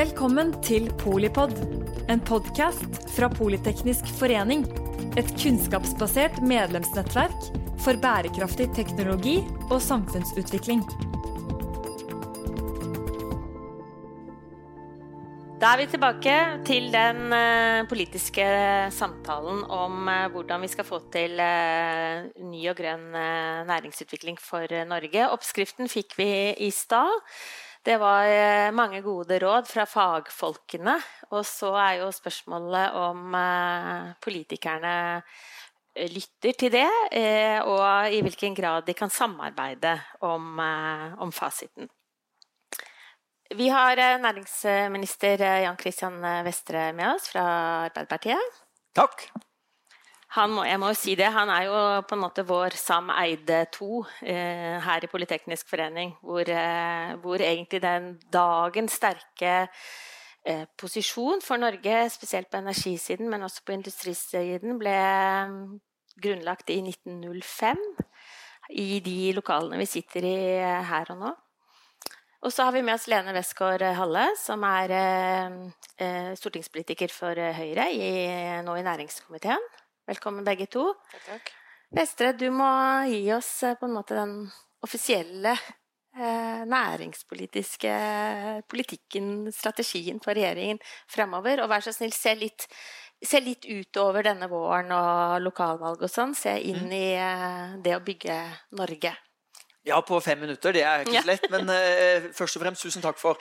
Velkommen til Polipod, en podkast fra Politeknisk forening. Et kunnskapsbasert medlemsnettverk for bærekraftig teknologi og samfunnsutvikling. Da er vi tilbake til den uh, politiske samtalen om uh, hvordan vi skal få til uh, ny og grønn næringsutvikling for Norge. Oppskriften fikk vi i stad. Det var eh, mange gode råd fra fagfolkene. Og så er jo spørsmålet om eh, politikerne eh, lytter til det, og i hvilken grad de kan samarbeide om, om fasiten. Vi har næringsminister Jan Christian Vestre med oss fra Arbeiderpartiet. Takk må, jeg må jo si det, han er jo på en måte vår Sam Eide 2 eh, her i Politeknisk forening. Hvor, eh, hvor egentlig den dagens sterke eh, posisjon for Norge, spesielt på energisiden, men også på industrisiden, ble mm, grunnlagt i 1905. I de lokalene vi sitter i eh, her og nå. Og så har vi med oss Lene Westgård Halle, som er eh, eh, stortingspolitiker for Høyre i, nå i næringskomiteen. Velkommen begge to. Takk. Vestre, du må gi oss eh, på en måte den offisielle eh, næringspolitiske politikken, strategien for regjeringen fremover. Og vær så snill, se litt, se litt utover denne våren og lokalvalg og sånn. Se inn mm. i eh, det å bygge Norge. Ja, på fem minutter. Det er ikke så lett. Men eh, først og fremst tusen takk for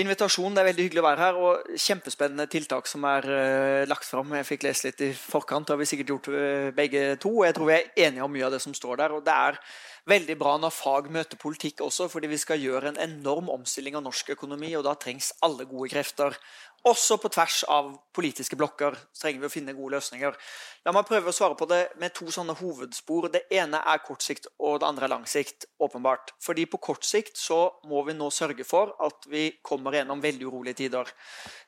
invitasjon. Det er veldig hyggelig å være her. Og kjempespennende tiltak som er uh, lagt fram. Jeg fikk lese litt i forkant, det har vi sikkert gjort uh, begge to. og Jeg tror vi er enige om mye av det som står der. og det er veldig bra når fag møter politikk også, fordi vi skal gjøre en enorm omstilling av norsk økonomi, og da trengs alle gode krefter. Også på tvers av politiske blokker trenger vi å finne gode løsninger. La meg prøve å svare på det med to sånne hovedspor. Det ene er kort sikt, og det andre er lang sikt. åpenbart. Fordi på kort sikt så må vi nå sørge for at vi kommer gjennom veldig urolige tider.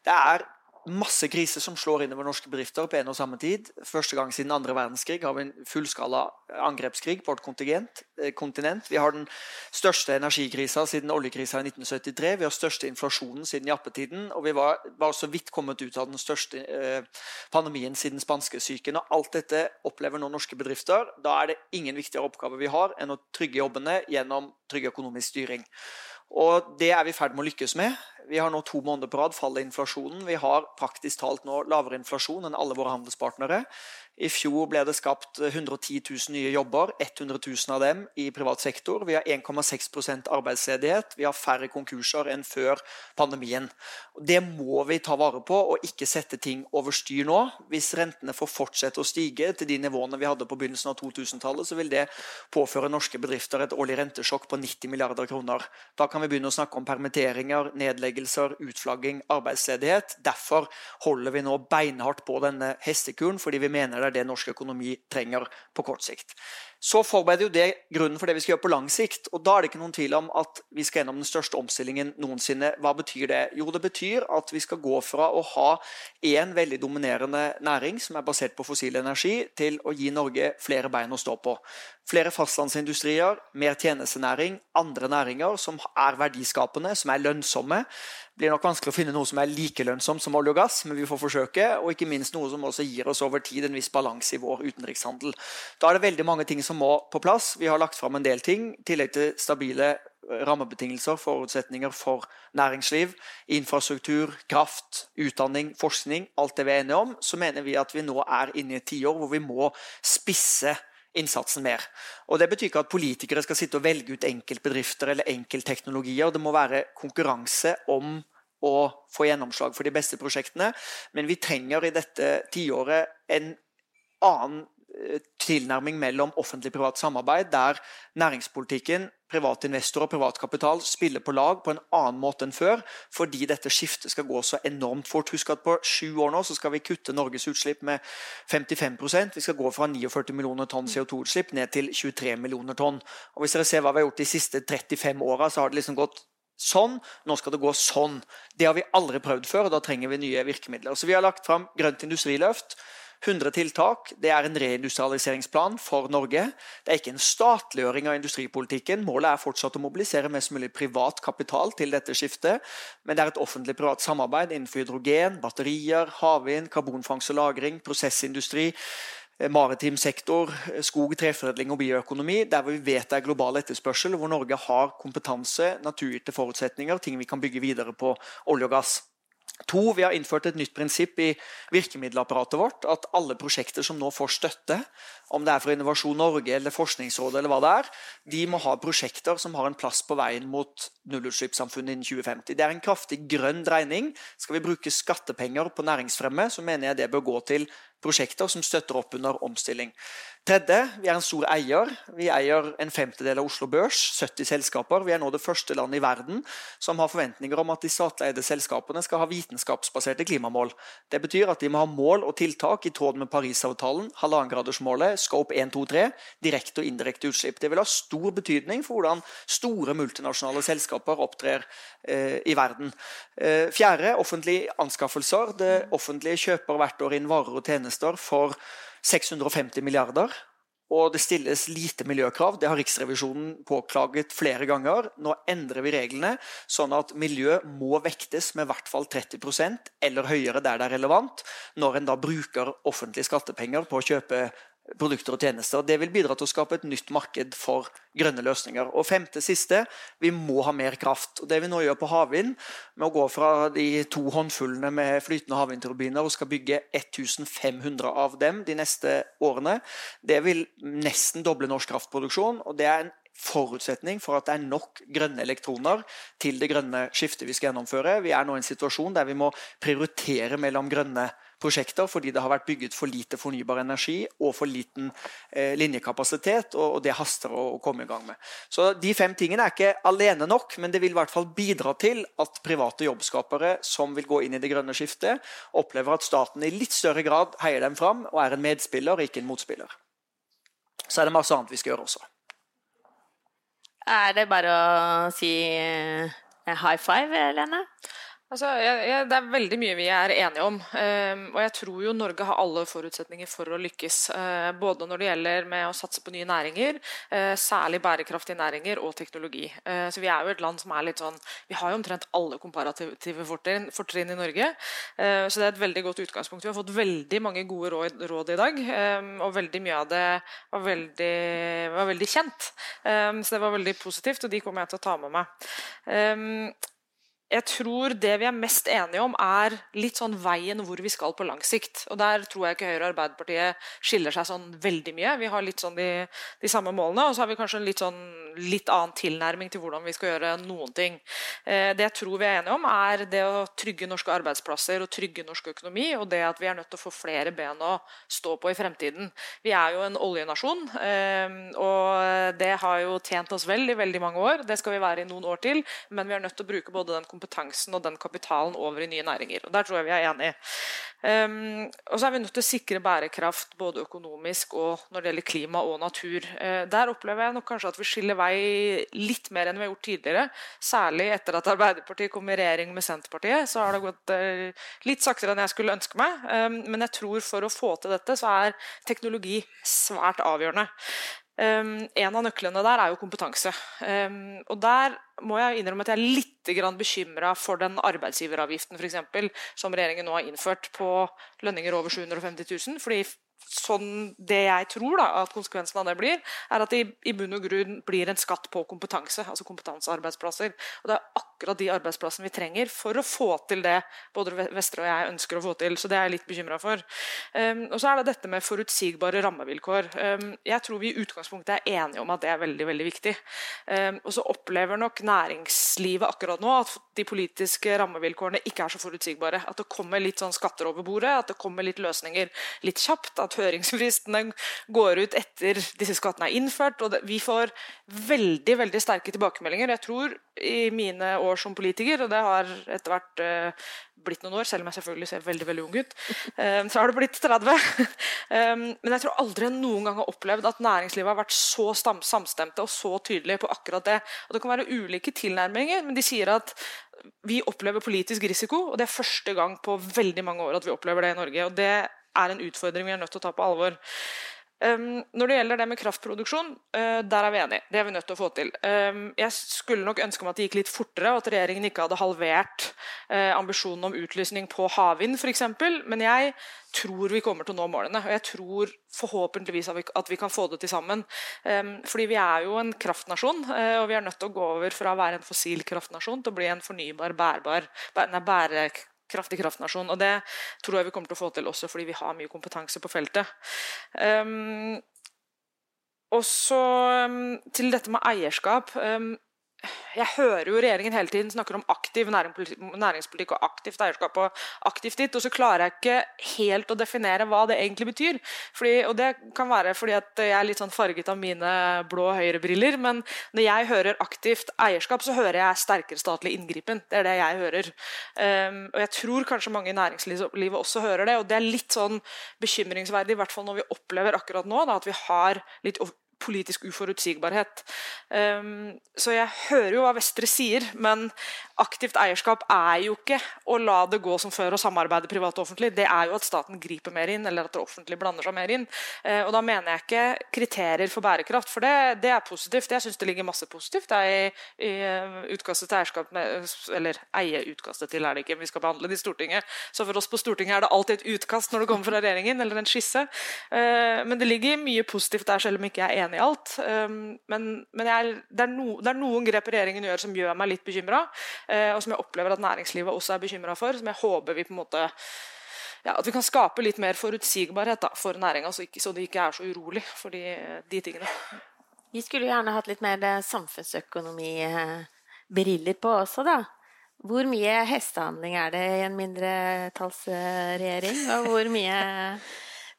Det er masse kriser som slår inn over norske bedrifter på en og samme tid. Første gang siden andre verdenskrig har vi en fullskala angrepskrig på vårt eh, kontinent. Vi har den største energikrisa siden oljekrisa i 1973. Vi har største inflasjonen siden jappetiden. Og vi var, var så vidt kommet ut av den største eh, pandemien siden spanskesyken. Og alt dette opplever nå norske bedrifter. Da er det ingen viktigere oppgave vi har enn å trygge jobbene gjennom trygg økonomisk styring. Og det er vi i ferd med å lykkes med. Vi har nå to måneder på rad fall i inflasjonen. Vi har praktisk talt nå lavere inflasjon enn alle våre handelspartnere. I fjor ble det skapt 110 000 nye jobber, 100 000 av dem i privat sektor. Vi har 1,6% arbeidsledighet. Vi har færre konkurser enn før pandemien. Det må vi ta vare på og ikke sette ting over styr nå. Hvis rentene får fortsette å stige til de nivåene vi hadde på begynnelsen av 2000-tallet, så vil det påføre norske bedrifter et årlig rentesjokk på 90 milliarder kroner. Da kan vi begynne å snakke om permitteringer, nedleggelser, utflagging, arbeidsledighet. Derfor holder vi nå beinhardt på denne hestekuren, fordi vi mener det er det norsk økonomi trenger på kort sikt. Så forbereder jo det grunnen for det vi skal gjøre på lang sikt. og Da er det ikke noen tvil om at vi skal gjennom den største omstillingen noensinne. Hva betyr det? Jo, det betyr at vi skal gå fra å ha én veldig dominerende næring som er basert på fossil energi, til å gi Norge flere bein å stå på. Flere fastlandsindustrier, mer tjenestenæring, andre næringer som er verdiskapende, som er lønnsomme. Det blir nok vanskelig å finne noe som er like lønnsomt som olje og gass, men vi får forsøke. Og ikke minst noe som også gir oss over tid en viss balanse i vår utenrikshandel. Da er det veldig mange ting som må på plass. Vi har lagt fram en del ting, i tillegg til stabile eh, rammebetingelser, forutsetninger for næringsliv, infrastruktur, kraft, utdanning, forskning, alt det vi er enige om, så mener vi at vi nå er inne i et tiår hvor vi må spisse innsatsen mer. Og Det betyr ikke at politikere skal sitte og velge ut enkeltbedrifter eller enkeltteknologier. Det må være konkurranse om å få gjennomslag for de beste prosjektene. Men vi trenger i dette tiåret en annen tilnærming mellom offentlig-privat samarbeid, der næringspolitikken, private investorer og privat kapital spiller på lag på en annen måte enn før, fordi dette skiftet skal gå så enormt fort. Husk at på sju år nå så skal vi kutte Norges utslipp med 55% Vi skal gå fra 49 millioner tonn CO2-utslipp ned til 23 millioner tonn. Og Hvis dere ser hva vi har gjort de siste 35 åra, så har det liksom gått sånn. Nå skal det gå sånn. Det har vi aldri prøvd før, og da trenger vi nye virkemidler. Så vi har lagt fram Grønt industriløft 100 tiltak. Det er en reindustrialiseringsplan for Norge. Det er ikke en statliggjøring av industripolitikken. Målet er fortsatt å mobilisere mest mulig privat kapital til dette skiftet. Men det er et offentlig-privat samarbeid innenfor hydrogen, batterier, havvind, karbonfangst og -lagring, prosessindustri Eh, maritim sektor, eh, skog, treforedling og bioøkonomi, der vi vet det er global etterspørsel, hvor Norge har kompetanse, naturgitte forutsetninger, ting vi kan bygge videre på olje og gass. To, Vi har innført et nytt prinsipp i virkemiddelapparatet vårt. At alle prosjekter som nå får støtte, om det er fra Innovasjon Norge eller Forskningsrådet, eller hva det er, de må ha prosjekter som har en plass på veien mot nullutslippssamfunnet innen 2050. Det er en kraftig grønn dreining. Skal vi bruke skattepenger på næringsfremme, så mener jeg det bør gå til prosjekter som støtter opp under omstilling. Tredje, vi er en stor eier. Vi eier en femtedel av Oslo Børs, 70 selskaper. Vi er nå det første landet i verden som har forventninger om at de statleide selskapene skal ha vitenskapsbaserte klimamål. Det betyr at de må ha mål og tiltak i tråd med Parisavtalen, halvannengradersmålet, Scope 1, 2, 3, direkte og indirekte utslipp. Det vil ha stor betydning for hvordan store multinasjonale selskaper opptrer eh, i verden. Eh, fjerde, offentlige anskaffelser. Det offentlige kjøper hvert år inn varer og tjenester for 650 milliarder. Og det stilles lite miljøkrav. Det har Riksrevisjonen påklaget flere ganger. Nå endrer vi reglene sånn at miljø må vektes med i hvert fall 30% eller høyere der det er relevant, når en da bruker offentlige skattepenger på å kjøpe produkter og tjenester. Det vil bidra til å skape et nytt marked for grønne løsninger. Og femte siste, vi må ha mer kraft. Og Det vi nå gjør på havvind, med å gå fra de to håndfullene med flytende havvindturbiner og skal bygge 1500 av dem de neste årene, det vil nesten doble norsk kraftproduksjon. og det er en forutsetning for at det er nok grønne elektroner til det grønne skiftet vi skal gjennomføre. Vi er nå i en situasjon der vi må prioritere mellom grønne prosjekter fordi det har vært bygget for lite fornybar energi og for liten eh, linjekapasitet, og, og, det haster å, å, komme i gang med. Så De fem tingene er ikke alene nok, men det vil i hvert fall bidra til at private jobbskapere som vil gå inn i det grønne skiftet, opplever at staten i litt større grad heier dem fram og er en medspiller, ikke en motspiller. Så er det masse annet vi skal gjøre også. Er det bare å si eh, high five, Lene? Altså, jeg, jeg, det er veldig mye vi er enige om. Um, og jeg tror jo Norge har alle forutsetninger for å lykkes. Uh, både når det gjelder med å satse på nye næringer, uh, særlig bærekraftige næringer, og teknologi. Uh, så Vi er jo et land som er litt sånn Vi har jo omtrent alle komparative fortrinn, fortrinn i Norge. så det er et veldig godt utgangspunkt. Vi har fått veldig mange gode råd, råd i dag. Um, og veldig mye av det var veldig, var veldig kjent. Um, så det var veldig positivt, og de kommer jeg til å ta med meg jeg tror det vi er mest enige om, er litt sånn veien hvor vi skal på lang sikt. Og Der tror jeg ikke Høyre og Arbeiderpartiet skiller seg sånn veldig mye. Vi har litt sånn de, de samme målene, og så har vi kanskje en litt, sånn, litt annen tilnærming til hvordan vi skal gjøre noen ting. Eh, det jeg tror vi er enige om, er det å trygge norske arbeidsplasser og trygge norsk økonomi, og det at vi er nødt til å få flere ben å stå på i fremtiden. Vi er jo en oljenasjon, eh, og det har jo tjent oss vel i veldig mange år. Det skal vi være i noen år til, men vi er nødt til å bruke både den kompetansen og den kapitalen over i nye næringer. Og Der tror jeg vi er enige. Um, og så er vi nødt til å sikre bærekraft både økonomisk og når det gjelder klima og natur. Uh, der opplever jeg nok kanskje at vi skiller vei litt mer enn vi har gjort tidligere. Særlig etter at Arbeiderpartiet kom i regjering med Senterpartiet. Så har det gått uh, litt saktere enn jeg skulle ønske meg. Um, men jeg tror for å få til dette, så er teknologi svært avgjørende. Um, en av nøklene der er jo kompetanse. Um, og Der må jeg innrømme at jeg er litt bekymra for den arbeidsgiveravgiften for eksempel, som regjeringen nå har innført på lønninger over 750 000. fordi sånn det jeg tror da, at konsekvensen av det blir, er at det i, i bunn og grunn blir en skatt på kompetanse. altså kompetansearbeidsplasser. Og Det er akkurat de arbeidsplassene vi trenger for å få til det både Vestre og jeg ønsker å få til. Så det er jeg litt bekymra for. Um, og så er det dette med forutsigbare rammevilkår. Um, jeg tror vi i utgangspunktet er enige om at det er veldig veldig viktig. Um, og så opplever nok næringslivet akkurat nå at de politiske rammevilkårene ikke er så forutsigbare. At det kommer litt sånn skatter over bordet, at det kommer litt løsninger litt kjapt. at høringsfristene går ut etter disse skattene er innført. og det, Vi får veldig veldig sterke tilbakemeldinger. Jeg tror i mine år som politiker, og det har etter hvert uh, blitt noen år, selv om jeg selvfølgelig ser veldig veldig ung ut, uh, så har det blitt 30. um, men jeg tror aldri jeg noen gang har opplevd at næringslivet har vært så samstemte og så tydelige på akkurat det. Og Det kan være ulike tilnærminger, men de sier at vi opplever politisk risiko, og det er første gang på veldig mange år at vi opplever det i Norge. og det er en utfordring vi er nødt til å ta på alvor. Når det gjelder det med kraftproduksjon, uh, der er vi enige. Det er vi nødt til å få til. Jeg skulle nok ønske meg at det gikk litt fortere, og at regjeringen ikke hadde halvert uh, ambisjonen om utlysning på havvind f.eks. Men jeg tror vi kommer til å nå målene. Og jeg tror forhåpentligvis at vi, kan få det til sammen. Fordi vi er jo en kraftnasjon, uh, og vi er nødt til å gå over fra å være en fossil kraftnasjon til å bli en fornybar, bærbar, nei, bære, kraftig kraftnasjon. Og det tror jeg vi kommer til å få til også fordi vi har mye kompetanse på feltet. Um, og så um, til dette med eierskap. Um, jeg hører jo regjeringen hele tiden snakker om aktiv næringspolitikk og aktivt eierskap og aktivt ditt, og så klarer jeg ikke helt å definere hva det egentlig betyr. Fordi, og Det kan være fordi at jeg er litt sånn farget av mine blå høyrebriller, men når jeg hører aktivt eierskap, så hører jeg sterkere statlig inngripen. Det er det jeg hører. Um, og jeg tror kanskje mange i næringslivet også hører det, og det er litt sånn bekymringsverdig, i hvert fall når vi opplever akkurat nå da, at vi har litt politisk uforutsigbarhet. Um, så jeg hører jo hva Vestre sier, men aktivt eierskap er jo ikke å la det gå som før og samarbeide privat og offentlig. Det er jo at staten griper mer inn, eller at det offentlige blander seg mer inn. Uh, og da mener jeg ikke kriterier for bærekraft, for det, det er positivt. Jeg syns det ligger masse positivt i, i eh, utkastet til eierskap med, Eller eieutkastet til, er det ikke. Vi skal behandle det i Stortinget. Så for oss på Stortinget er det alltid et utkast når det kommer fra regjeringen, eller en skisse. Uh, men det ligger mye positivt der, selv om ikke jeg er enig i alt. Um, men, men jeg, det, er no, det, er noen grep regjeringen gjør som gjør meg litt bekymra, uh, og som jeg opplever at næringslivet også er bekymra for. Som jeg håper vi på en måte ja, at vi kan skape litt mer forutsigbarhet da, for næringa, så, så, de ikke er så urolig for de, de tingene. Vi skulle gjerne hatt litt mer eh, samfunnsøkonomibriller på også, da. Hvor mye hestehandling er det i en mindretallsregjering? Og hvor mye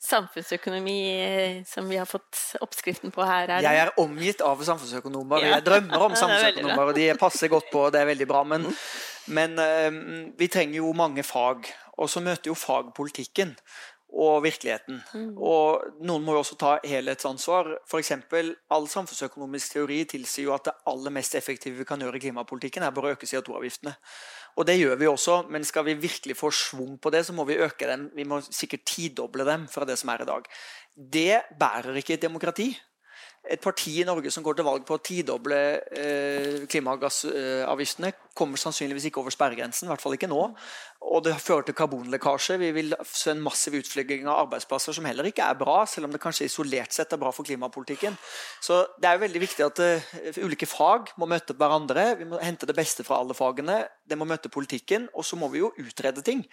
samfunnsøkonomi som vi har fått oppskriften på her? Er jeg er omgitt av samfunnsøkonomer. Ja. Jeg drømmer om samfunnsøkonomer, og de passer godt på, det er veldig bra. Men, men uh, vi trenger jo mange fag, og så møter jo fag politikken og virkeligheten. Mm. Og noen må jo også ta helhetsansvar. F.eks. all samfunnsøkonomisk teori tilsier jo at det aller mest effektive vi kan gjøre i klimapolitikken, er bare å øke CO2-avgiftene. Og det gjør vi også, men skal vi virkelig få svung på det, så må vi øke dem. Vi må sikkert tidoble dem fra det som er i dag. Det bærer ikke et demokrati et parti i Norge som går til valg på å tidoble eh, klimagassavgiftene, kommer sannsynligvis ikke over sperregrensen, i hvert fall ikke nå. Og det fører til karbonlekkasje. Vi vil se en massiv utflygging av arbeidsplasser som heller ikke er bra, selv om det kanskje isolert sett er bra for klimapolitikken. Så det er jo veldig viktig at uh, ulike fag må møte hverandre. Vi må hente det beste fra alle fagene. Det må møte politikken, og så må vi jo utrede ting.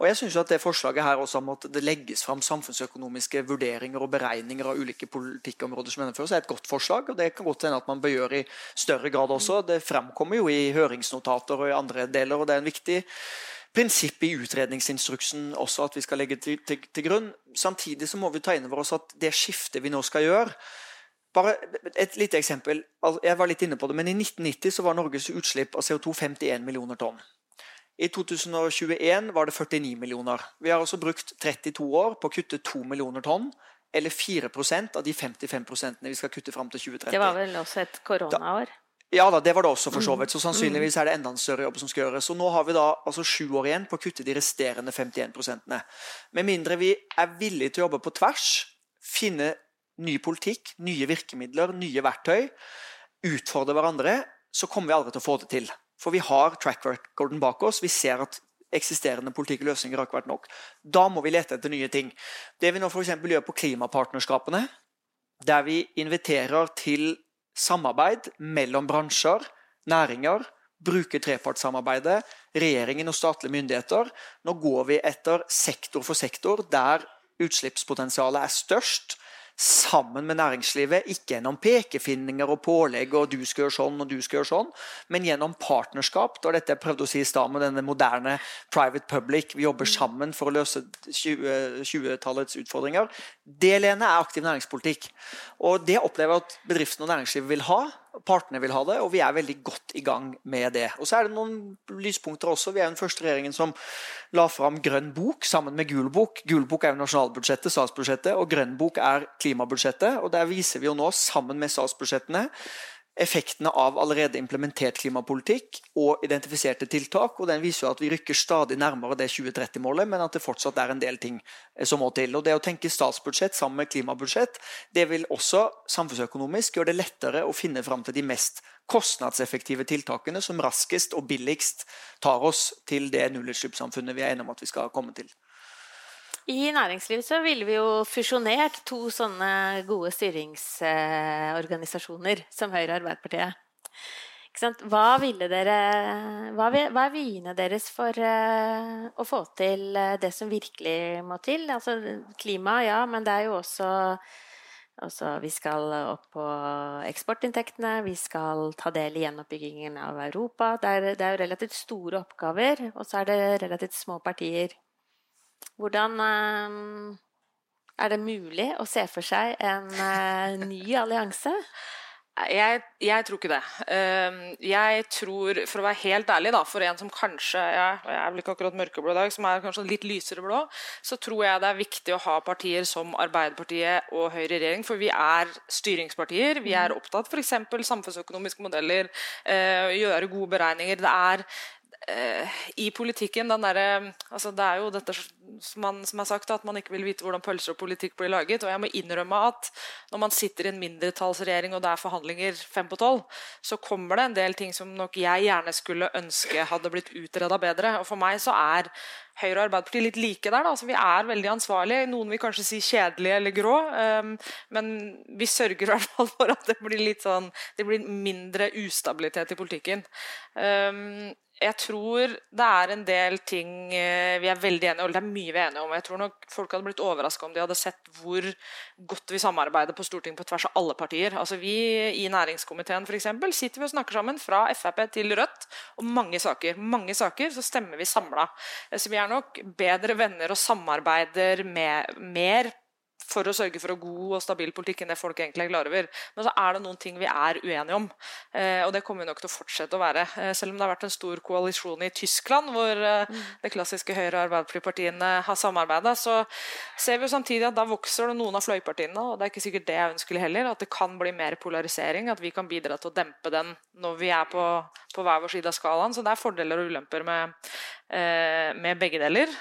Og jeg synes jo at det forslaget her også om at det legges fram samfunnsøkonomiske vurderinger og beregninger av ulike politikkområder som gjennomføres, er et godt forslag. og Det kan godt hende at man bør gjøre i større grad også. Det fremkommer jo i høringsnotater og i andre deler, og det er en viktig prinsipp i utredningsinstruksen også at vi skal legge til, til, til, grunn. Samtidig så må vi ta inn over oss at det skiftet vi nå skal gjøre bare Et lite eksempel. Jeg var litt inne på det, men I 1990 så var Norges utslipp av CO2 51 millioner tonn. I 2021 var det 49 millioner. Vi har altså brukt 32 år på å kutte 2 millioner tonn eller 4% av de 55 vi skal kutte fram til 2030. Det var vel også et koronaår? Ja da, det var det også, for så vidt. Så sannsynligvis er det enda en større jobb som skal gjøres. Så nå har vi da altså sju år igjen på å kutte de resterende 51 prosentene. Med mindre vi er villige til å jobbe på tvers, finne ny politikk, nye virkemidler, nye verktøy, utfordre hverandre, så kommer vi aldri til å få det til. For vi har track recorden bak oss. Vi ser at eksisterende politikk og løsninger har ikke vært nok. Da må vi lete etter nye ting. Det vi nå f.eks. gjør på klimapartnerskapene, der vi inviterer til samarbeid mellom bransjer, næringer, bruker trepartssamarbeidet, regjeringen og statlige myndigheter. Nå går vi etter sektor for sektor der utslippspotensialet er størst, sammen med næringslivet. Ikke gjennom pekefinninger og pålegg og 'du skal gjøre sånn' og 'du skal gjøre sånn', men gjennom partnerskap. Da dette jeg prøvde å si i stad med denne moderne private public. Vi jobber sammen for å løse 20-tallets 20 utfordringer. Det Lene, er aktiv næringspolitikk. Og det opplever jeg at bedriftene og næringslivet vil ha. Partene vil ha det, og vi er veldig godt i gang med det. Og Så er det noen lyspunkter også. Vi er den første regjeringen som la fram Grønn bok sammen med Gul bok. Gul bok er jo nasjonalbudsjettet, statsbudsjettet, og Grønn bok er klimabudsjettet. og Der viser vi jo nå, sammen med statsbudsjettene, effektene av allerede implementert klimapolitikk og identifiserte tiltak. og Den viser jo at vi rykker stadig nærmere det 2030-målet, men at det fortsatt er en del ting eh, som må til. Og Det å tenke statsbudsjett sammen med klimabudsjett det vil også samfunnsøkonomisk gjøre det lettere å finne fram til de mest kostnadseffektive tiltakene som raskest og billigst tar oss til det nullutslippssamfunnet vi er enige om at vi skal komme til. I næringslivet så ville vi jo fusjonert to sånne gode styringsorganisasjoner som Høyre og Arbeiderpartiet. Hva, dere, hva, hva, er vyene deres for uh, å få til uh, det som virkelig må til? Altså klima, ja, men det er jo også, Altså, Vi skal opp på eksportinntektene, vi skal ta del i gjenoppbyggingen av Europa. Det er, det er jo relativt store oppgaver, og så er det relativt små partier. Hvordan eh, er det mulig å se for seg en eh, ny allianse? Jeg, jeg, tror ikke det. Ehm, jeg tror, for å være helt ærlig, da, for en som kanskje jeg, jeg er vel ikke akkurat mørkeblå i dag, som er kanskje litt lysere blå, så tror jeg det er viktig å ha partier som Arbeiderpartiet og Høyre i regjering. For vi er styringspartier. Vi er opptatt f.eks. samfunnsøkonomiske modeller, eh, gjøre gode beregninger. Det er i politikken den derre altså Det er jo dette som, man, som er sagt, at man ikke vil vite hvordan pølser og politikk blir laget. og jeg må innrømme at Når man sitter i en mindretallsregjering og det er forhandlinger fem på tolv, så kommer det en del ting som nok jeg gjerne skulle ønske hadde blitt utreda bedre. og For meg så er Høyre og Arbeiderpartiet litt like der. Da. Altså, vi er veldig ansvarlige. Noen vil kanskje si kjedelige eller grå. Um, men vi sørger i hvert fall for at det blir litt sånn, det blir mindre ustabilitet i politikken. Um, jeg tror det er en del ting eh, vi er veldig enige om, eller det er mye vi er enige om. Jeg tror nok folk hadde blitt overraska om de hadde sett hvor godt vi samarbeider på Stortinget på tvers av alle partier. Altså Vi i næringskomiteen for eksempel, sitter vi og snakker sammen fra Frp til Rødt om mange saker. Mange saker så stemmer vi samla. Så vi er nok bedre venner og samarbeider med, mer for å sørge for en god og stabil politikk enn det folk egentlig er klar over. Men så er det noen ting vi er uenige om, eh, og det kommer vi nok til å fortsette å være. Eh, selv om det har vært en stor koalisjon i Tyskland, hvor eh, mm. det klassiske Høyre- og Arbeiderpartiet-partiene har samarbeida, så ser vi jo samtidig at da vokser det noen av fløypartiene, og det er ikke sikkert det er ønskelig heller, at det kan bli mer polarisering, at vi kan bidra til å dempe den når vi er på, på hver vår side av skalaen. Så det er fordeler og ulemper med, med begge deler.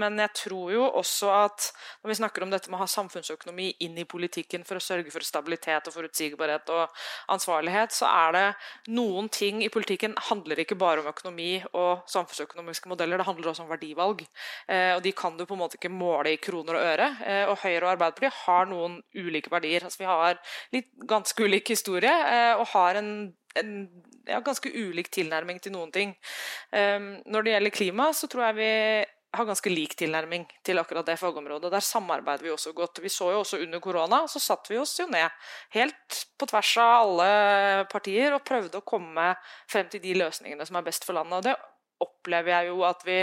Men jeg tror jo også at når vi snakker om dette med å ha samfunnsøkonomi inn i politikken for å sørge for stabilitet og forutsigbarhet og ansvarlighet, så er det noen ting i politikken handler ikke bare om økonomi og samfunnsøkonomiske modeller, det handler også om verdivalg. Eh, og de kan du på en måte ikke måle i kroner og øre. Eh, og Høyre og Arbeiderpartiet har noen ulike verdier. Altså, vi har litt ganske ulik historie eh, og har en en ja, ganske ulik tilnærming til noen ting. Um, når det gjelder klima, så tror jeg vi har ganske lik tilnærming til akkurat det fagområdet. Der samarbeider vi også godt. Vi så jo også under korona, så satte vi oss jo ned helt på tvers av alle partier og prøvde å komme frem til de løsningene som er best for landet. Og det opplever jeg jo at vi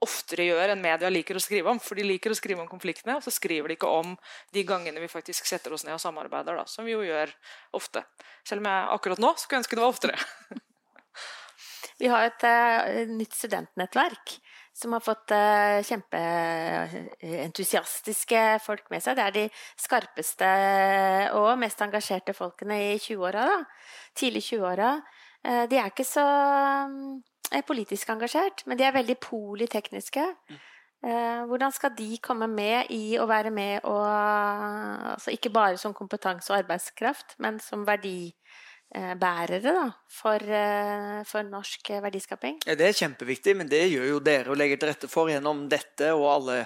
oftere gjør enn media liker å skrive om. For de liker å skrive om konfliktene, og så skriver de ikke om de gangene vi faktisk setter oss ned og samarbeider, da, som vi jo gjør ofte. Selv om jeg akkurat nå skulle ønske det var oftere. vi har et uh, nytt studentnettverk som har fått uh, kjempeentusiastiske folk med seg. Det er de skarpeste og mest engasjerte folkene i 20-åra. Tidlig 20-åra. Uh, de er ikke så um, politisk engasjert, men de er veldig politekniske. Hvordan skal de komme med i å være med og altså Ikke bare som kompetanse og arbeidskraft, men som verdi Eh, bærere da, for, eh, for, norsk verdiskaping? Ja, det er kjempeviktig, men det gjør jo dere å legge til rette for gjennom dette og alle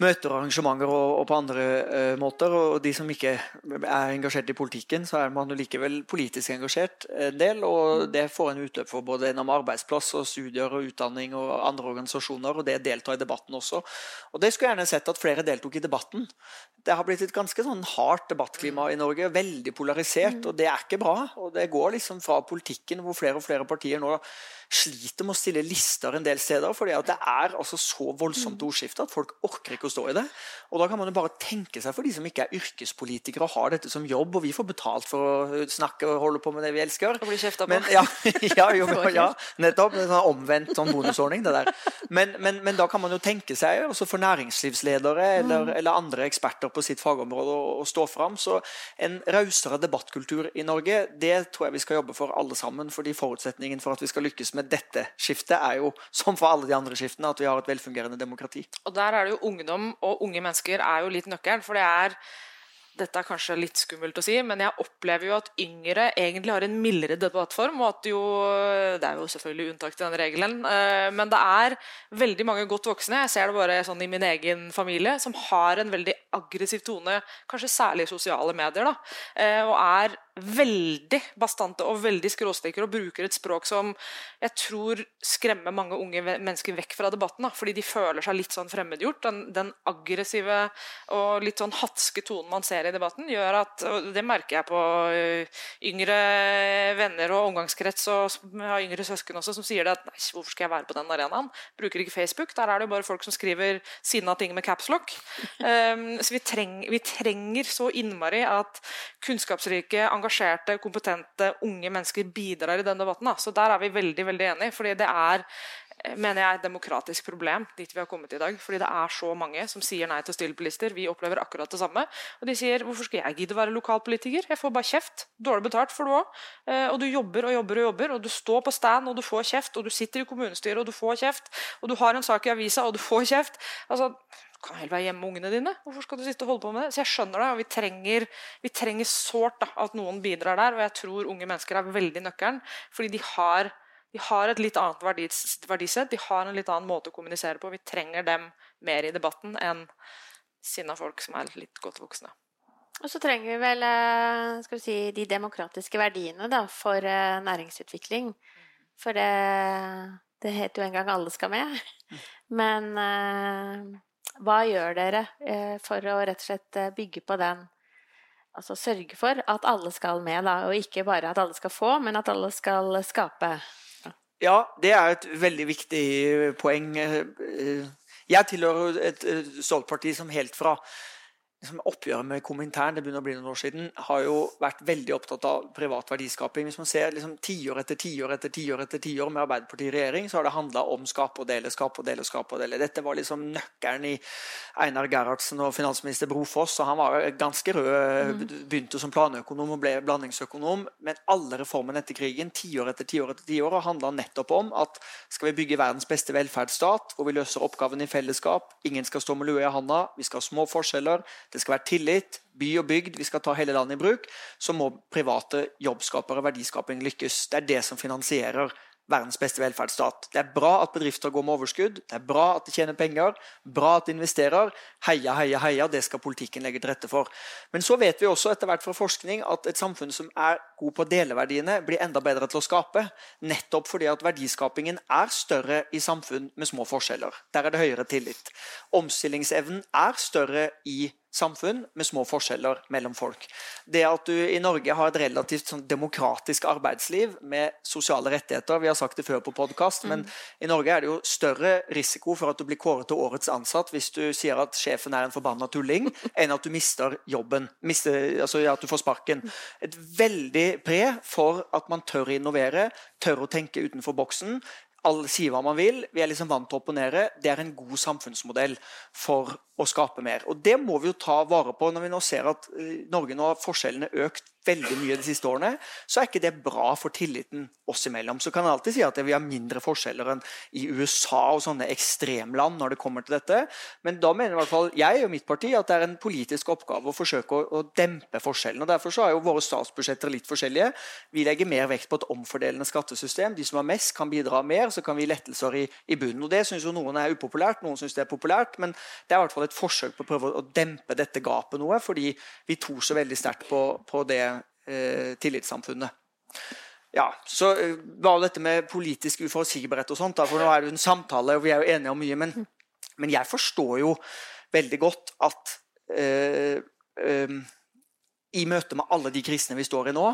møter og arrangementer og, og på andre uh, måter. Og de som ikke er engasjert i politikken, så er man jo likevel politisk engasjert en del. Og det får en utløp for både gjennom arbeidsplass og studier og utdanning og andre organisasjoner, og det deltar i debatten også. Og det skulle jeg gjerne sett at flere deltok i debatten. Det har blitt et ganske sånn hardt debattklima i Norge, veldig polarisert, og det er ikke bra. Og det går liksom fra politikken, hvor flere og flere partier nå sliter med å stille lister en del steder, fordi det er altså så voldsomt ordskifte at folk orker ikke å stå i det. Og da kan man jo bare tenke seg for de som ikke er yrkespolitikere og har dette som jobb, og vi får betalt for å snakke og holde på med det vi elsker. Og bli kjefta på. Men, ja, ja, jo, ja, nettopp. En sånn omvendt sånn bonusordning, det der. Men, men, men, da kan man jo tenke seg, også for næringslivsledere eller, mm. eller andre eksperter på sitt fagområde, å stå fram. Så en rausere debattkultur i Norge, det tror jeg vi skal jobbe for alle sammen. fordi forutsetningen for at vi skal lykkes med dette skiftet, er jo som for alle de andre skiftene, at vi har et velfungerende demokrati. Og der er det jo ungdom og unge mennesker er jo litt nøkkelen. For det er dette er kanskje litt skummelt å si, men jeg opplever jo at yngre egentlig har en mildere debattform. og at jo, Det er jo selvfølgelig unntak til den regelen, eh, men det er veldig mange godt voksne jeg ser det bare sånn i min egen familie, som har en veldig aggressiv tone, kanskje særlig i sosiale medier. da, eh, Og er veldig bastante og veldig skråstikker og bruker et språk som jeg tror skremmer mange unge mennesker vekk fra debatten. Da, fordi de føler seg litt sånn fremmedgjort. Den, den, aggressive og litt sånn hatske tonen man ser i debatten, gjør at og Det merker jeg på øh, yngre venner og omgangskrets, og yngre søsken også, som sier det at nei, hvorfor skal jeg være på den arenaen? Bruker ikke Facebook. Der er det jo bare folk som skriver sinna ting med capslock. Um, så vi, treng, vi trenger så innmari at kunnskapsrike, engasjerte kompetente unge mennesker bidrar i den debatten. Da. Så der er vi veldig veldig enige. fordi det er mener jeg, et demokratisk problem dit vi har kommet i dag. Fordi det er så mange som sier nei til å stille på lister. Vi opplever akkurat det samme. Og de sier hvorfor skal jeg gidde å være lokalpolitiker? Jeg får bare kjeft. Dårlig betalt for du òg. Eh, og du jobber og jobber og jobber, og du står på stand og du får kjeft. Og du sitter i kommunestyret og du får kjeft. Og du har en sak i avisa og du får kjeft. Altså, du kan heller være hjemme med ungene dine. Hvorfor skal du sitte og holde på med det? Så jeg skjønner det, og vi trenger, vi trenger sårt at noen bidrar der. Og jeg tror unge mennesker er veldig nøkkelen, fordi de har, de har et litt annet verdis, verdisett. De har en litt annen måte å kommunisere på. Vi trenger dem mer i debatten enn sinna folk som er litt godt voksne. Og så trenger vi vel eh, skal vi si, de demokratiske verdiene da, for eh, næringsutvikling. For det, det het jo en gang 'alle skal med'. Mm. Men eh, hva gjør dere for å rett og slett bygge på den Altså sørge for at alle skal med, da, og ikke bare at alle skal få, men at alle skal skape? Ja, det er et veldig viktig poeng. Eh, jeg tilhører et stoltparti som helt fra liksom Oppgjøret med Komintern det begynner å bli noen år siden, har jo vært veldig opptatt av privat verdiskaping. Hvis man ser liksom tiår etter tiår etter tiår etter tiår med Arbeiderpartiet i regjering, så har det handla om skape og dele, skape og dele. skape og dele. Dette var liksom nøkkelen i Einar Gerhardsen og finansminister Brofoss. og Han var ganske rød, mm. begynte som planøkonom og ble blandingsøkonom. Men alle reformene etter krigen, tiår etter tiår etter tiår, har handla nettopp om at skal vi bygge verdens beste velferdsstat, hvor vi løser oppgavene i fellesskap, ingen skal stå med lue i handa, vi skal ha små forskjeller det skal være tillit, by og bygd, vi skal ta hele landet i bruk, så må private jobbskapere og verdiskaping lykkes. Det er det som finansierer verdens beste velferdsstat. Det er bra at bedrifter går med overskudd, det er bra at de tjener penger, bra at de investerer. Heia, heia, heia, det skal politikken legge til rette for. Men så vet vi også etter hvert fra forskning at et samfunn som er god på deleverdiene, blir enda bedre til å skape. Nettopp fordi at verdiskapingen er større i samfunn med små forskjeller. Der er det høyere tillit. Omstillingsevnen er større i samfunn med små forskjeller mellom folk. Det at du i Norge har et relativt sånn demokratisk arbeidsliv med sosiale rettigheter Vi har sagt det før på podkast, mm. men i Norge er det jo større risiko for at du blir kåret til årets ansatt hvis du sier at sjefen er en forbanna tulling, enn at du mister jobben. Mister, altså at du får sparken. Et veldig pre for at man tør å innovere, tør å tenke utenfor boksen alle sier hva man vil, vi er liksom vant til å opponere. Det er en god samfunnsmodell for å skape mer. Og Det må vi jo ta vare på når vi nå ser at eh, Norge nå har forskjellene økt veldig mye de siste årene. Så er ikke det bra for tilliten oss imellom. Så kan jeg alltid si at vi har mindre forskjeller enn i USA og sånne ekstremland når det kommer til dette. Men da mener i hvert fall jeg og mitt parti at det er en politisk oppgave å forsøke å, å dempe forskjellene. Derfor så er jo våre statsbudsjetter litt forskjellige. Vi legger mer vekt på et omfordelende skattesystem. De som har mest, kan bidra mer. Så kan vi gi lettelser i, i bunnen. Og Det syns jo noen er upopulært, noen syns det er populært. Men det er i hvert fall et forsøk på å prøve å dempe dette gapet noe, fordi vi tror så veldig sterkt på, på det eh, tillitssamfunnet. Ja, så eh, var dette med politisk uforutsigbarhet og sånt, da, for nå er det jo en samtale, og vi er jo enige om mye. Men, men jeg forstår jo veldig godt at eh, eh, i møte med alle de krisene vi står i nå,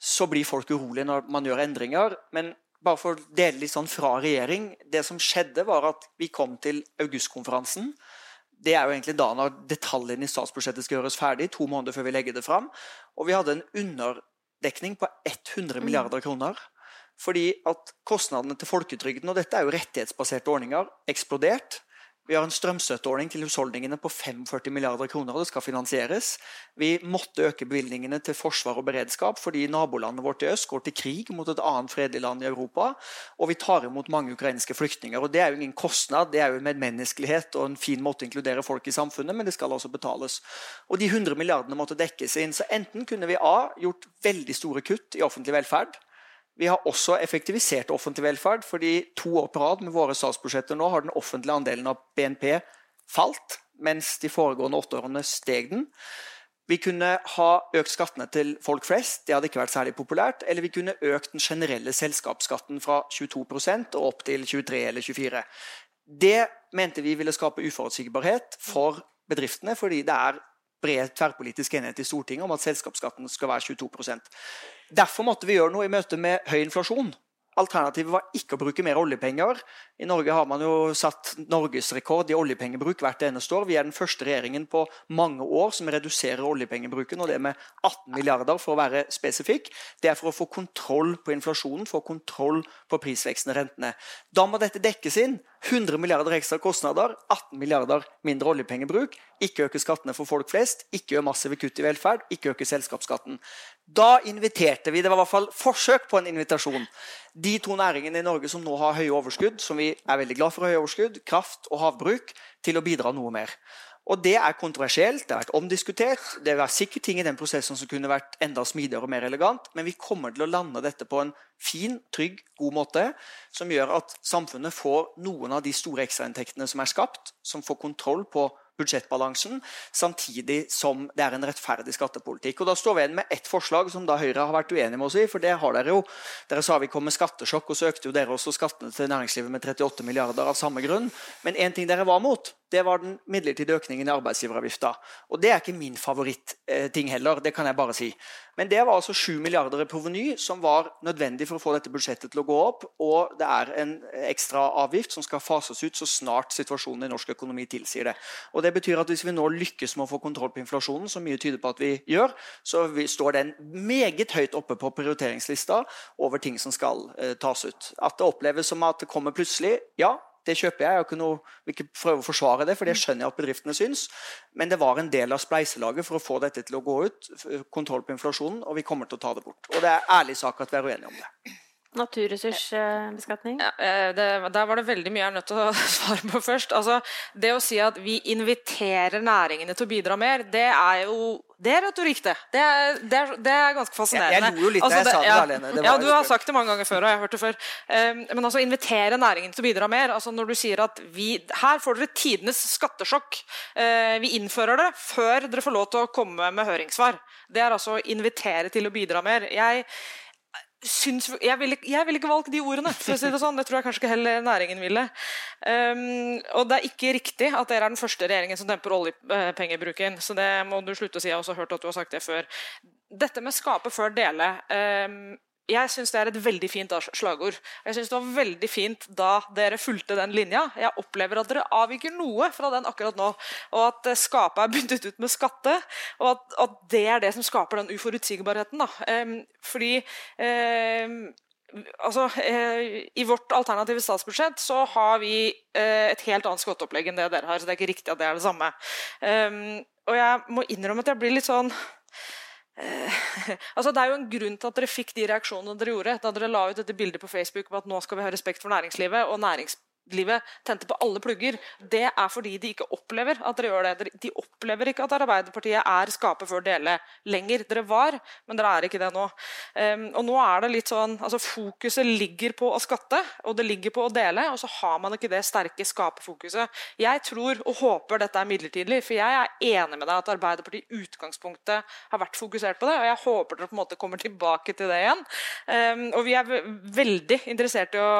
så blir folk urolige når man gjør endringer. Men bare for å dele litt sånn fra regjering Det som skjedde, var at vi kom til augustkonferansen det er jo egentlig da når detaljene i statsbudsjettet skal gjøres ferdig, to måneder før vi legger det fram. Og vi hadde en underdekning på 100 mm. milliarder kroner. Fordi at kostnadene til folketrygden, og dette er jo rettighetsbaserte ordninger, eksplodert. Vi har en strømstøtteordning til husholdningene på 45 milliarder kroner, og det skal finansieres. Vi måtte øke bevilgningene til forsvar og beredskap fordi nabolandet vårt i øst går til krig mot et annet fredelig land i Europa. Og vi tar imot mange ukrainske flyktninger. og Det er jo ingen kostnad, det er jo medmenneskelighet og en fin måte å inkludere folk i samfunnet, men det skal altså betales. Og de 100 milliardene måtte dekkes inn. Så enten kunne vi A gjort veldig store kutt i offentlig velferd, vi har også effektivisert offentlig velferd, fordi to år på rad med våre statsbudsjetter nå har den offentlige andelen av BNP falt, mens de foregående åtte årene steg den. Vi kunne ha økt skattene til folk flest, det hadde ikke vært særlig populært. Eller vi kunne økt den generelle selskapsskatten fra 22 og opp til 23 eller 24 Det mente vi ville skape uforutsigbarhet for bedriftene, fordi det er bred tverrpolitisk enighet i Stortinget om at selskapsskatten skal være 22 Derfor måtte vi gjøre noe i møte med høy inflasjon. Alternativet var ikke å bruke mer oljepenger. I Norge har man jo satt norgesrekord i oljepengebruk hvert eneste år. Vi er den første regjeringen på mange år som reduserer oljepengebruken, og det med 18 milliarder for å være spesifikk. Det er for å få kontroll på inflasjonen, få kontroll på prisveksten og rentene. Da må dette dekkes inn. 100 milliarder ekstra kostnader, 18 milliarder mindre oljepengebruk. Ikke øke skattene for folk flest, ikke gjøre massive kutt i velferd, ikke øke selskapsskatten. Da inviterte vi, det var i hvert fall forsøk på en invitasjon, de to næringene i Norge som nå har høye overskudd, som vi er veldig glad for høye overskudd, kraft og havbruk, til å bidra noe mer. Og Det er kontroversielt, det har vært omdiskutert. Det er sikkert ting i den prosessen som kunne vært enda smidigere og mer elegant, men vi kommer til å lande dette på en fin, trygg, god måte, som gjør at samfunnet får noen av de store ekstrainntektene som er skapt, som får kontroll på budsjettbalansen, samtidig som det er en rettferdig skattepolitikk. Og Da står vi igjen med ett forslag som da Høyre har vært uenig med oss i. for det har Dere jo. Dere sa vi kom med skattesjokk, og så økte jo dere også skattene til næringslivet med 38 milliarder av samme grunn. Men én ting dere var mot, det var den midlertidige økningen i arbeidsgiveravgifta. Og det er ikke min favoritting heller, det kan jeg bare si. Men det var altså 7 milliarder i proveny som var nødvendig for å få dette budsjettet til å gå opp. Og det er en ekstra avgift som skal fases ut så snart situasjonen i norsk økonomi tilsier det. Og det betyr at hvis vi nå lykkes med å få kontroll på inflasjonen, som mye tyder på at vi gjør, så står den meget høyt oppe på prioriteringslista over ting som skal eh, tas ut. At det oppleves som at det kommer plutselig, ja, det kjøper jeg. Jeg vil ikke prøve å forsvare det, for det skjønner jeg at bedriftene syns. Men det var en del av spleiselaget for å få dette til å gå ut. Kontroll på inflasjonen, og vi kommer til å ta det bort. Og det er ærlig sak at vi er uenige om det. Naturressursbeskatning? Ja, eh, det, der var det veldig mye jeg er nødt til å svare på først. Altså, det å si at vi inviterer næringene til å bidra mer, det er jo det er retorikk, det. Det er, det, er, det er, ganske fascinerende. Jeg, jeg lo jo litt da altså, jeg sa det, ja, alene. Det ja, du har sagt det mange ganger før. og jeg har hørt det før. Um, men altså, invitere næringen til å bidra mer. altså Når du sier at vi, her får dere tidenes skattesjokk. Uh, vi innfører det før dere får lov til å komme med høringssvar. Det er altså å invitere til å bidra mer. Jeg syns, jeg, ville, jeg ville ikke valgt de ordene. for å si Det sånn. Det tror jeg kanskje ikke heller næringen ville. Um, og det er ikke riktig at dere er den første regjeringen som demper oljepengebruken. Så det må du slutte å si. Jeg har også hørt at du har sagt det før. Dette med skape før dele. Um, jeg syns det er et veldig fint slagord. Jeg synes det var veldig fint da dere fulgte den linja. Jeg opplever at dere avviker noe fra den akkurat nå. Og at skapet er byttet ut med skatte. Og at, at, det er det som skaper den uforutsigbarheten. Da. Um, fordi um, altså, eh, I vårt alternative statsbudsjett så har vi eh, et helt annet skatteopplegg enn det dere har. Så det er ikke riktig at det er det samme. Um, og jeg må innrømme at jeg blir litt sånn Eh, altså Det er jo en grunn til at dere fikk de reaksjonene dere gjorde da dere la ut dette bildet på Facebook om at nå skal vi ha respekt for næringslivet. og nærings livet tente på alle plugger, det er fordi de ikke opplever at dere gjør det. De opplever ikke at Arbeiderpartiet er skape før dele lenger. Dere var, men dere er ikke det nå. Um, og nå er det litt sånn, altså Fokuset ligger på å skatte, og det ligger på å dele, og så har man ikke det sterke skapefokuset. Jeg tror og håper dette er midlertidig, for jeg er enig med deg at Arbeiderpartiet i utgangspunktet har vært fokusert på det, og jeg håper dere på en måte kommer tilbake til det igjen. Um, og vi er veldig interessert i å,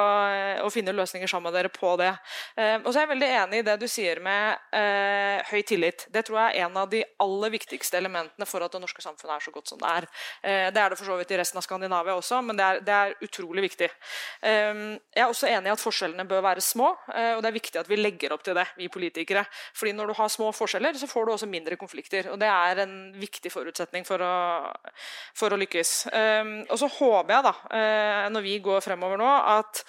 å finne løsninger sammen med dere på på det. Eh, og så er jeg veldig enig i det du sier med eh, høy tillit. Det tror jeg er en av de aller viktigste elementene for at det norske samfunnet er så godt som det er. Eh, det er det for så vidt i resten av Skandinavia også, men det er, det er utrolig viktig. Eh, jeg er også enig i at forskjellene bør være små, eh, og det er viktig at vi legger opp til det, vi politikere. Fordi når du har små forskjeller, så får du også mindre konflikter. Og det er en viktig forutsetning for å, for å lykkes. Eh, og så håper jeg, da, når vi går fremover nå, at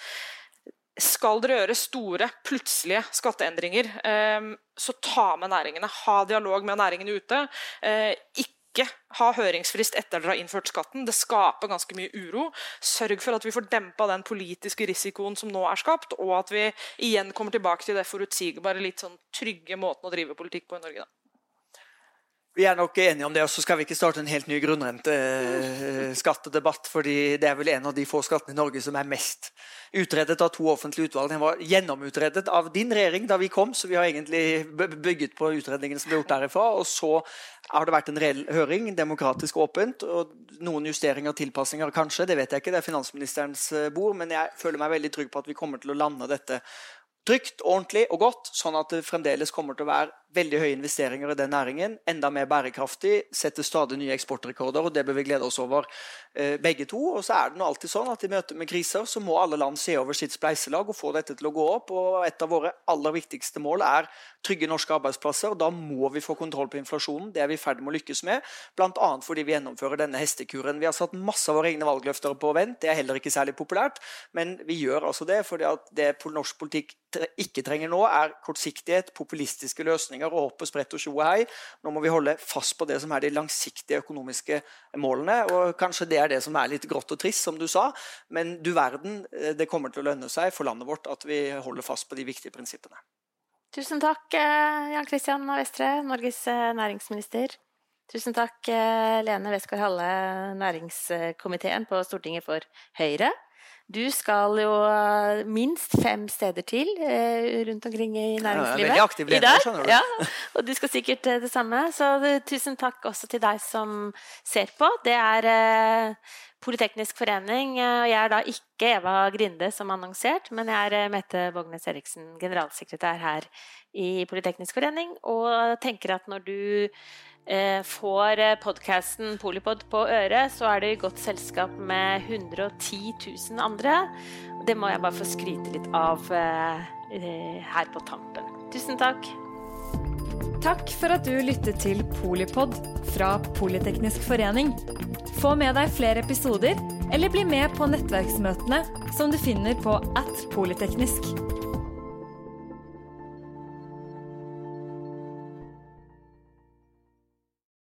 skal dere gjøre store, plutselige skatteendringer, eh, så ta med næringene. Ha dialog med næringene ute. Eh, ikke ha høringsfrist etter dere har innført skatten. Det skaper ganske mye uro. Sørg for at vi får dempa den politiske risikoen som nå er skapt, og at vi igjen kommer tilbake til det forutsigbare, litt sånn trygge måten å drive politikk på i Norge. Da. Vi er nok enige om det, og så skal vi ikke starte en helt ny grunnrenteskattedebatt. fordi det er vel en av de få skattene i Norge som er mest utredet av to offentlige utvalg. Den var gjennomutredet av din regjering da vi kom, så vi har egentlig bygget på utredningen som ble gjort derifra. Og så har det vært en reell høring, demokratisk åpent, og noen justeringer og tilpassinger kanskje. Det vet jeg ikke, det er finansministerens eh, bord, men jeg føler meg veldig trygg på at vi kommer til å lande dette trygt, ordentlig og godt, sånn at det fremdeles kommer til å være veldig høye investeringer i den næringen, enda mer bærekraftig, setter stadig nye eksportrekorder, og det bør vi glede oss over eh, begge to. Og så er det nå alltid sånn at i møte med kriser så må alle land se over sitt spleiselag og få dette til å gå opp. og Et av våre aller viktigste mål er trygge norske arbeidsplasser. og Da må vi få kontroll på inflasjonen. Det er vi i ferd med å lykkes med, bl.a. fordi vi gjennomfører denne hestekuren. Vi har satt masse av våre egne valgløfter på vent, det er heller ikke særlig populært, men vi gjør altså det fordi at det norsk politikk ikke trenger nå, er kortsiktighet, populistiske løsninger løsninger og hopp og sprett og tjo og hei. Nå må vi holde fast på det som er de langsiktige økonomiske målene. og Kanskje det er det som er litt grått og trist, som du sa, men du verden, eh, det kommer til å lønne seg for landet vårt at vi holder fast på de viktige prinsippene. Tusen takk, eh, Jan Christian Vestre, Norges eh, næringsminister. Tusen takk, Lene Westgård-Halle, næringskomiteen på Stortinget for Høyre. Du skal jo eh, minst fem steder til eh, rundt omkring i næringslivet. Ja, veldig aktiv leder, skjønner du. Ja, og du skal sikkert eh, det samme. Så tusen takk også til deg som ser på. Det er Politeknisk forening, og jeg er da ikke Eva Grinde som annonsert, men jeg er Mette Vågnes Eriksen, generalsekretær her i Politeknisk forening, og tenker at når du får eh, podkasten Polipod på øret, så er det i godt selskap med 110 000 andre. Det må jeg bare få skryte litt av eh, her på tampen. Tusen takk. Takk for at du lyttet til Polipod fra Politeknisk forening. Få med deg flere episoder, eller bli med på nettverksmøtene som du finner på at polyteknisk.